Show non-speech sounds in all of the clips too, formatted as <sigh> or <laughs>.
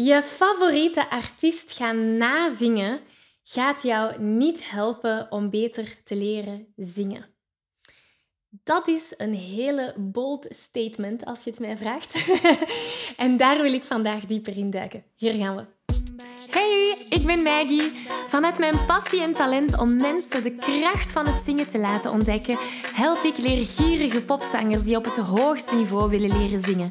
Je favoriete artiest gaan nazingen gaat jou niet helpen om beter te leren zingen. Dat is een hele bold statement als je het mij vraagt. <laughs> en daar wil ik vandaag dieper in duiken. Hier gaan we. Hey, ik ben Maggie. Vanuit mijn passie en talent om mensen de kracht van het zingen te laten ontdekken, help ik leergierige popzangers die op het hoogste niveau willen leren zingen.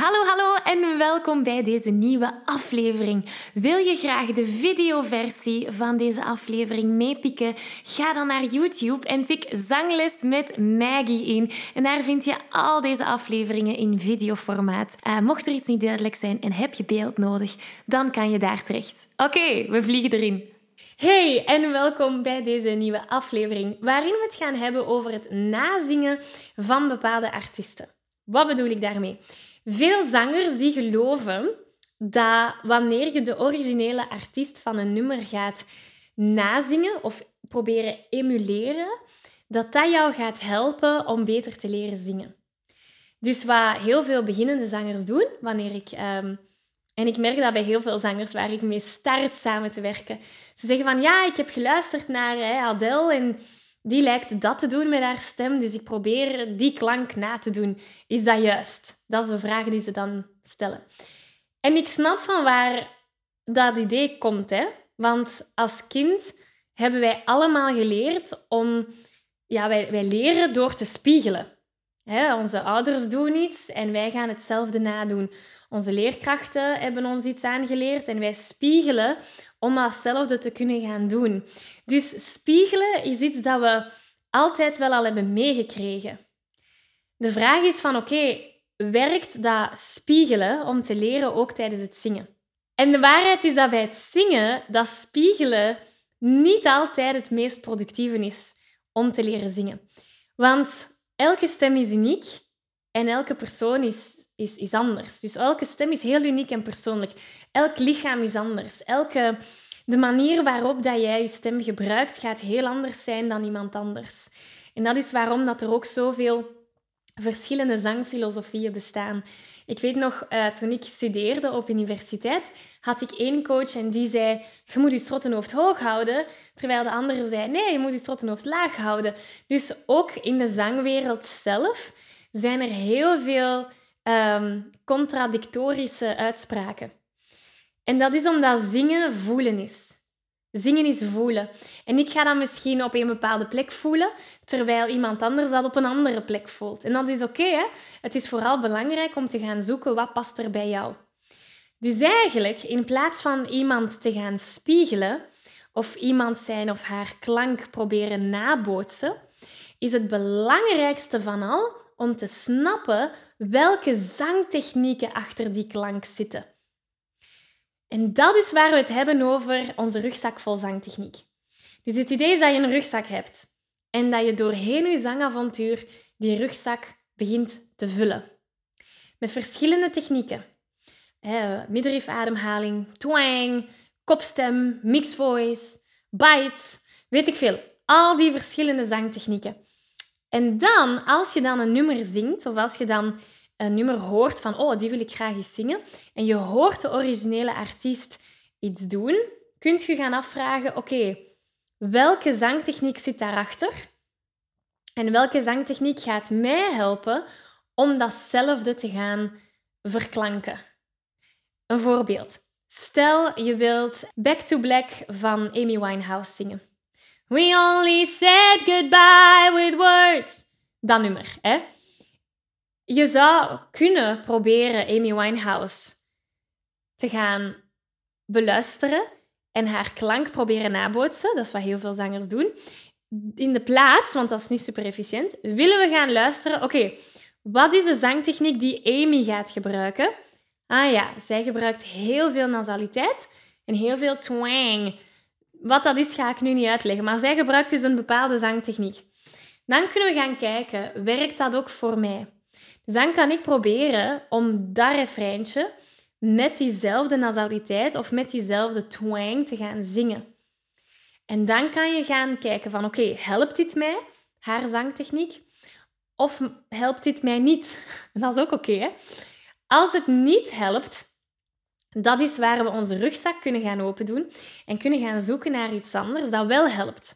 Hallo, hallo en welkom bij deze nieuwe aflevering. Wil je graag de videoversie van deze aflevering meepikken? Ga dan naar YouTube en tik Zangles met Maggie in. En daar vind je al deze afleveringen in videoformaat. Uh, mocht er iets niet duidelijk zijn en heb je beeld nodig, dan kan je daar terecht. Oké, we vliegen erin. Hey en welkom bij deze nieuwe aflevering, waarin we het gaan hebben over het nazingen van bepaalde artiesten. Wat bedoel ik daarmee? Veel zangers die geloven dat wanneer je de originele artiest van een nummer gaat nazingen of proberen emuleren, dat dat jou gaat helpen om beter te leren zingen. Dus wat heel veel beginnende zangers doen, wanneer ik ehm, en ik merk dat bij heel veel zangers waar ik mee start samen te werken. Ze zeggen van ja, ik heb geluisterd naar hè, Adele en die lijkt dat te doen met haar stem, dus ik probeer die klank na te doen. Is dat juist? Dat is de vraag die ze dan stellen. En ik snap van waar dat idee komt, hè? Want als kind hebben wij allemaal geleerd om... Ja, wij, wij leren door te spiegelen. Hè, onze ouders doen iets en wij gaan hetzelfde nadoen. Onze leerkrachten hebben ons iets aangeleerd en wij spiegelen om datzelfde te kunnen gaan doen. Dus spiegelen is iets dat we altijd wel al hebben meegekregen. De vraag is van oké, werkt dat spiegelen om te leren ook tijdens het zingen? En de waarheid is dat bij het zingen dat spiegelen niet altijd het meest productieve is om te leren zingen. Want elke stem is uniek en elke persoon is is, is anders. Dus elke stem is heel uniek en persoonlijk. Elk lichaam is anders. Elke, de manier waarop dat jij je stem gebruikt gaat heel anders zijn dan iemand anders. En dat is waarom dat er ook zoveel verschillende zangfilosofieën bestaan. Ik weet nog, uh, toen ik studeerde op universiteit, had ik één coach en die zei, je moet je strottenhoofd hoog houden, terwijl de andere zei, nee, je moet je strottenhoofd laag houden. Dus ook in de zangwereld zelf zijn er heel veel um, contradictorische uitspraken. En dat is omdat zingen voelen is. Zingen is voelen. En ik ga dat misschien op een bepaalde plek voelen, terwijl iemand anders dat op een andere plek voelt. En dat is oké. hè? het is vooral belangrijk om te gaan zoeken wat past er bij jou. Dus eigenlijk, in plaats van iemand te gaan spiegelen of iemand zijn of haar klank proberen nabootsen, is het belangrijkste van al om te snappen welke zangtechnieken achter die klank zitten. En dat is waar we het hebben over onze rugzak vol zangtechniek. Dus het idee is dat je een rugzak hebt en dat je doorheen je zangavontuur die rugzak begint te vullen. Met verschillende technieken. Middenrifademhaling, twang, kopstem, mixed voice, bite, weet ik veel. Al die verschillende zangtechnieken. En dan, als je dan een nummer zingt, of als je dan een nummer hoort van, oh, die wil ik graag eens zingen, en je hoort de originele artiest iets doen, kunt je gaan afvragen, oké, welke zangtechniek zit daarachter? En welke zangtechniek gaat mij helpen om datzelfde te gaan verklanken? Een voorbeeld. Stel je wilt Back to Black van Amy Winehouse zingen. We only said goodbye with words. Dat nummer, hè? Je zou kunnen proberen Amy Winehouse te gaan beluisteren en haar klank proberen nabootsen. Dat is wat heel veel zangers doen. in de plaats, want dat is niet super efficiënt, willen we gaan luisteren. Oké, wat is de zangtechniek die Amy gaat gebruiken? Ah ja, zij gebruikt heel veel nasaliteit en heel veel twang. Wat dat is, ga ik nu niet uitleggen. Maar zij gebruikt dus een bepaalde zangtechniek. Dan kunnen we gaan kijken, werkt dat ook voor mij? Dus dan kan ik proberen om dat refreintje met diezelfde nasaliteit of met diezelfde twang te gaan zingen. En dan kan je gaan kijken van oké, helpt dit mij, haar zangtechniek? Of helpt dit mij niet? <laughs> Dat is ook oké. Als het niet helpt, dat is waar we onze rugzak kunnen gaan open doen en kunnen gaan zoeken naar iets anders dat wel helpt.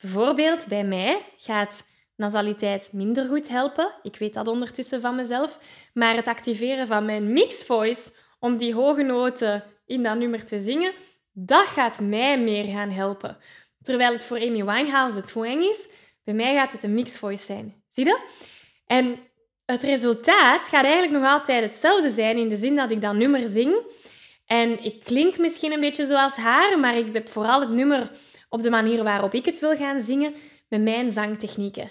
Bijvoorbeeld bij mij gaat nasaliteit minder goed helpen. Ik weet dat ondertussen van mezelf. Maar het activeren van mijn mix voice om die hoge noten in dat nummer te zingen, dat gaat mij meer gaan helpen. Terwijl het voor Amy Winehouse het twang is, bij mij gaat het een mix voice zijn. Zie je? En het resultaat gaat eigenlijk nog altijd hetzelfde zijn in de zin dat ik dat nummer zing. En ik klink misschien een beetje zoals haar, maar ik heb vooral het nummer op de manier waarop ik het wil gaan zingen met mijn zangtechnieken.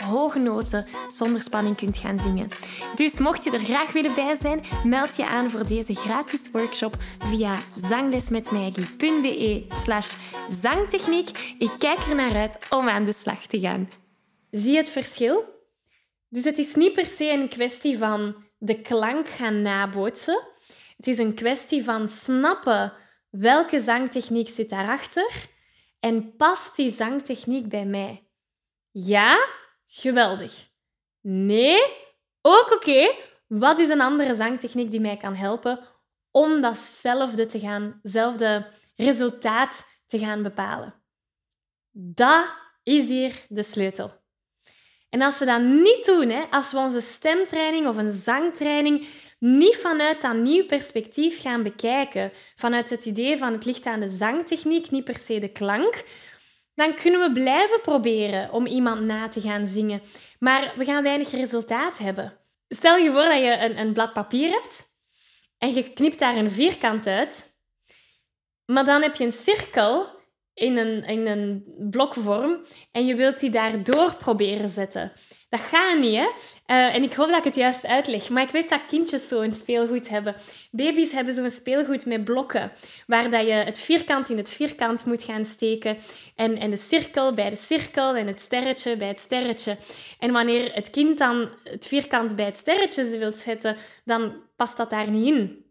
hoge noten zonder spanning kunt gaan zingen. Dus mocht je er graag willen bij zijn, meld je aan voor deze gratis workshop via zanglesmetmaggie.be slash zangtechniek. Ik kijk er naar uit om aan de slag te gaan. Zie je het verschil? Dus het is niet per se een kwestie van de klank gaan nabootsen. Het is een kwestie van snappen welke zangtechniek zit daarachter en past die zangtechniek bij mij? Ja, geweldig. Nee, ook oké. Wat is een andere zangtechniek die mij kan helpen om datzelfde te gaan, resultaat te gaan bepalen? Dat is hier de sleutel. En als we dat niet doen, hè, als we onze stemtraining of een zangtraining niet vanuit dat nieuw perspectief gaan bekijken, vanuit het idee van het ligt aan de zangtechniek, niet per se de klank, dan kunnen we blijven proberen om iemand na te gaan zingen. Maar we gaan weinig resultaat hebben. Stel je voor dat je een, een blad papier hebt en je knipt daar een vierkant uit, maar dan heb je een cirkel in een, in een blokvorm en je wilt die daardoor proberen zetten. Dat gaat niet, hè? Uh, en ik hoop dat ik het juist uitleg. Maar ik weet dat kindjes zo'n speelgoed hebben. Baby's hebben zo'n speelgoed met blokken, waar dat je het vierkant in het vierkant moet gaan steken en, en de cirkel bij de cirkel en het sterretje bij het sterretje. En wanneer het kind dan het vierkant bij het sterretje wil zetten, dan past dat daar niet in.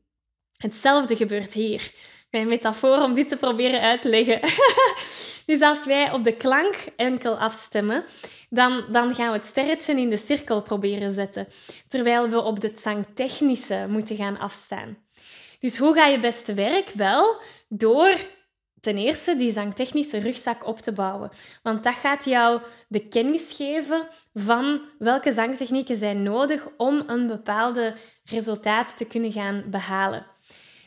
Hetzelfde gebeurt hier mijn metafoor om dit te proberen uit te leggen. <laughs> dus als wij op de klank enkel afstemmen, dan, dan gaan we het sterretje in de cirkel proberen zetten. Terwijl we op het zangtechnische moeten gaan afstaan. Dus hoe ga je best werk? Wel, door ten eerste die zangtechnische rugzak op te bouwen. Want dat gaat jou de kennis geven van welke zangtechnieken zijn nodig om een bepaalde resultaat te kunnen gaan behalen.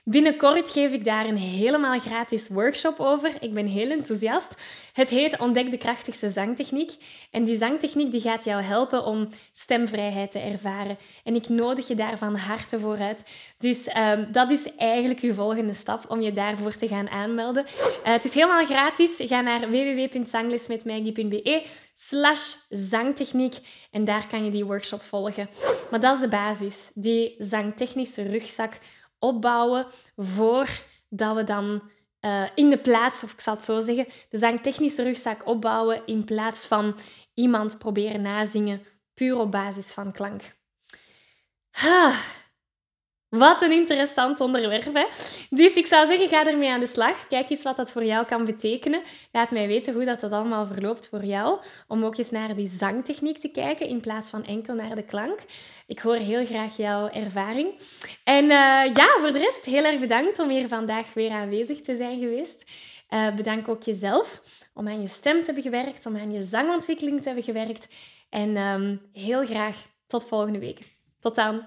Binnenkort geef ik daar een helemaal gratis workshop over. Ik ben heel enthousiast. Het heet Ontdek de krachtigste zangtechniek. En die zangtechniek die gaat jou helpen om stemvrijheid te ervaren. En ik nodig je daar van harte voor uit. Dus um, dat is eigenlijk je volgende stap om je daarvoor te gaan aanmelden. Uh, het is helemaal gratis. Ga naar www.zanglesmetmaggie.be slash zangtechniek en daar kan je die workshop volgen. Maar dat is de basis. Die zangtechnische rugzak opbouwen voordat we dan uh, in de plaats, of ik zal het zo zeggen, de zangtechnische rugzak opbouwen in plaats van iemand proberen nazingen puur op basis van klank. Ha, wat een interessant onderwerp. Hè? Dus ik zou zeggen, ga ermee aan de slag. Kijk eens wat dat voor jou kan betekenen. Laat mij weten hoe dat, dat allemaal verloopt voor jou. Om ook eens naar die zangtechniek te kijken in plaats van enkel naar de klank. Ik hoor heel graag jouw ervaring. En uh, ja, voor de rest, heel erg bedankt om hier vandaag weer aanwezig te zijn geweest. Uh, bedank ook jezelf om aan je stem te hebben gewerkt, om aan je zangontwikkeling te hebben gewerkt. En um, heel graag tot volgende week. Tot dan.